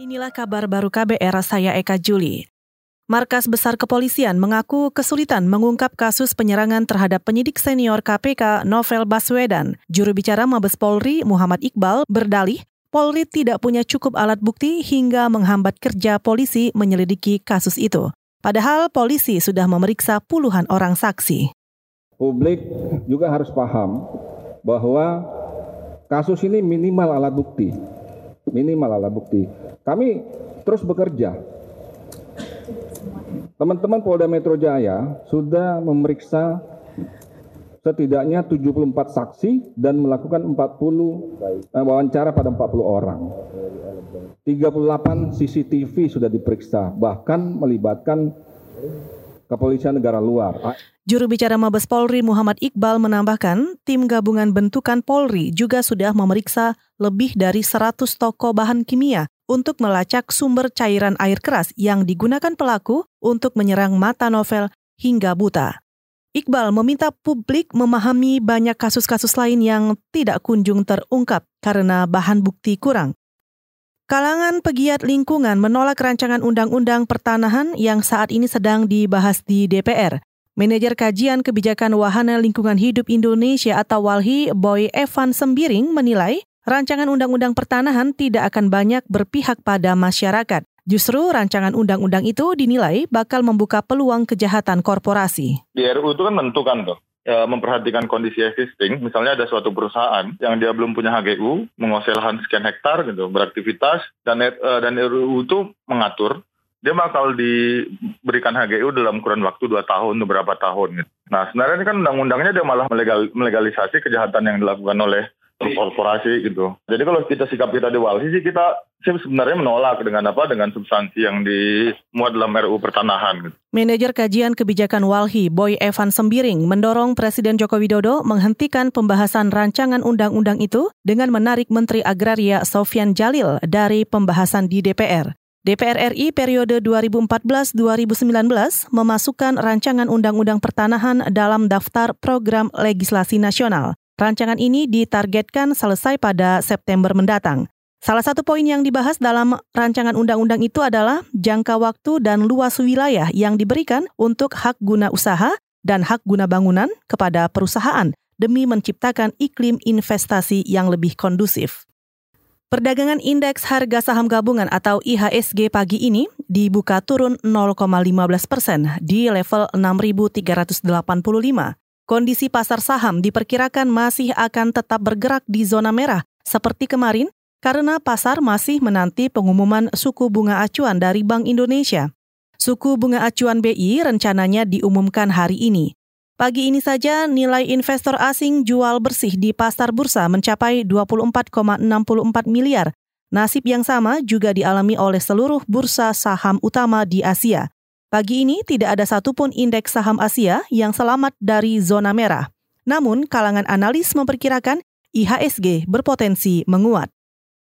Inilah kabar baru KBR, saya Eka Juli. Markas Besar Kepolisian mengaku kesulitan mengungkap kasus penyerangan terhadap penyidik senior KPK Novel Baswedan. Juru bicara Mabes Polri Muhammad Iqbal berdalih Polri tidak punya cukup alat bukti hingga menghambat kerja polisi menyelidiki kasus itu. Padahal polisi sudah memeriksa puluhan orang saksi. Publik juga harus paham bahwa kasus ini minimal alat bukti. Minimal alat bukti kami terus bekerja. Teman-teman Polda Metro Jaya sudah memeriksa setidaknya 74 saksi dan melakukan 40 eh, wawancara pada 40 orang. 38 CCTV sudah diperiksa, bahkan melibatkan kepolisian negara luar. Juru bicara Mabes Polri Muhammad Iqbal menambahkan, tim gabungan bentukan Polri juga sudah memeriksa lebih dari 100 toko bahan kimia untuk melacak sumber cairan air keras yang digunakan pelaku untuk menyerang mata novel hingga buta. Iqbal meminta publik memahami banyak kasus-kasus lain yang tidak kunjung terungkap karena bahan bukti kurang. Kalangan pegiat lingkungan menolak rancangan undang-undang pertanahan yang saat ini sedang dibahas di DPR. Manajer Kajian Kebijakan Wahana Lingkungan Hidup Indonesia atau WALHI, Boy Evan Sembiring menilai rancangan undang-undang pertanahan tidak akan banyak berpihak pada masyarakat. Justru rancangan undang-undang itu dinilai bakal membuka peluang kejahatan korporasi. Di RU itu kan menentukan tuh ya, memperhatikan kondisi existing. Misalnya ada suatu perusahaan yang dia belum punya HGU, menguasai lahan sekian hektar gitu, beraktivitas dan uh, dan RUU itu mengatur dia bakal diberikan HGU dalam kurun waktu dua tahun beberapa tahun. Gitu. Nah sebenarnya ini kan undang-undangnya dia malah melegal, melegalisasi kejahatan yang dilakukan oleh korporasi gitu. Jadi kalau kita sikap kita di Walhi sih kita sih sebenarnya menolak dengan apa dengan substansi yang dimuat dalam RUU pertanahan. Gitu. Manajer Kajian Kebijakan Walhi, Boy Evan Sembiring, mendorong Presiden Joko Widodo menghentikan pembahasan rancangan undang-undang itu dengan menarik Menteri Agraria Sofian Jalil dari pembahasan di DPR. DPR RI periode 2014-2019 memasukkan rancangan undang-undang pertanahan dalam daftar program legislasi nasional. Rancangan ini ditargetkan selesai pada September mendatang. Salah satu poin yang dibahas dalam rancangan undang-undang itu adalah jangka waktu dan luas wilayah yang diberikan untuk hak guna usaha dan hak guna bangunan kepada perusahaan demi menciptakan iklim investasi yang lebih kondusif. Perdagangan indeks harga saham gabungan atau IHSG pagi ini dibuka turun 0,15 persen di level 6.385. Kondisi pasar saham diperkirakan masih akan tetap bergerak di zona merah seperti kemarin karena pasar masih menanti pengumuman suku bunga acuan dari Bank Indonesia. Suku bunga acuan BI rencananya diumumkan hari ini. Pagi ini saja nilai investor asing jual bersih di pasar bursa mencapai 24,64 miliar. Nasib yang sama juga dialami oleh seluruh bursa saham utama di Asia. Pagi ini tidak ada satupun indeks saham Asia yang selamat dari zona merah. Namun, kalangan analis memperkirakan IHSG berpotensi menguat.